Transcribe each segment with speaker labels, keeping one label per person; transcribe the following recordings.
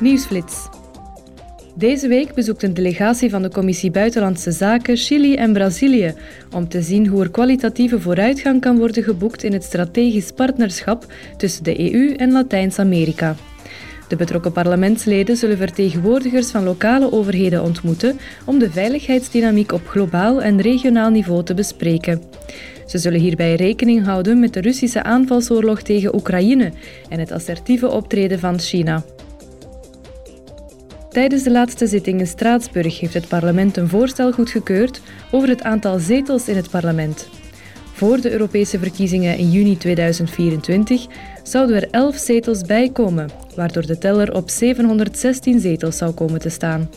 Speaker 1: Nieuwsflits. Deze week bezoekt een delegatie van de Commissie Buitenlandse Zaken Chili en Brazilië om te zien hoe er kwalitatieve vooruitgang kan worden geboekt in het strategisch partnerschap tussen de EU en Latijns-Amerika. De betrokken parlementsleden zullen vertegenwoordigers van lokale overheden ontmoeten om de veiligheidsdynamiek op globaal en regionaal niveau te bespreken. Ze zullen hierbij rekening houden met de Russische aanvalsoorlog tegen Oekraïne en het assertieve optreden van China. Tijdens de laatste zitting in Straatsburg heeft het parlement een voorstel goedgekeurd over het aantal zetels in het parlement. Voor de Europese verkiezingen in juni 2024 zouden er 11 zetels bijkomen, waardoor de teller op 716 zetels zou komen te staan.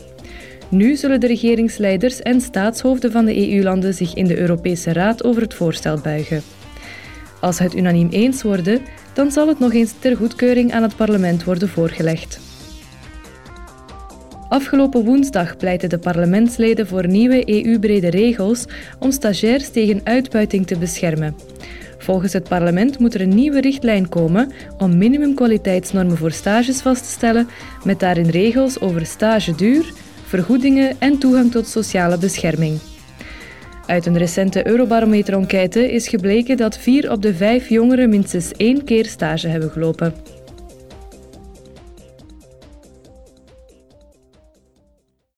Speaker 1: Nu zullen de regeringsleiders en staatshoofden van de EU-landen zich in de Europese Raad over het voorstel buigen. Als ze het unaniem eens worden, dan zal het nog eens ter goedkeuring aan het parlement worden voorgelegd. Afgelopen woensdag pleitten de parlementsleden voor nieuwe EU-brede regels om stagiairs tegen uitbuiting te beschermen. Volgens het parlement moet er een nieuwe richtlijn komen om minimumkwaliteitsnormen voor stages vast te stellen, met daarin regels over stageduur, vergoedingen en toegang tot sociale bescherming. Uit een recente Eurobarometer-enquête is gebleken dat vier op de vijf jongeren minstens één keer stage hebben gelopen.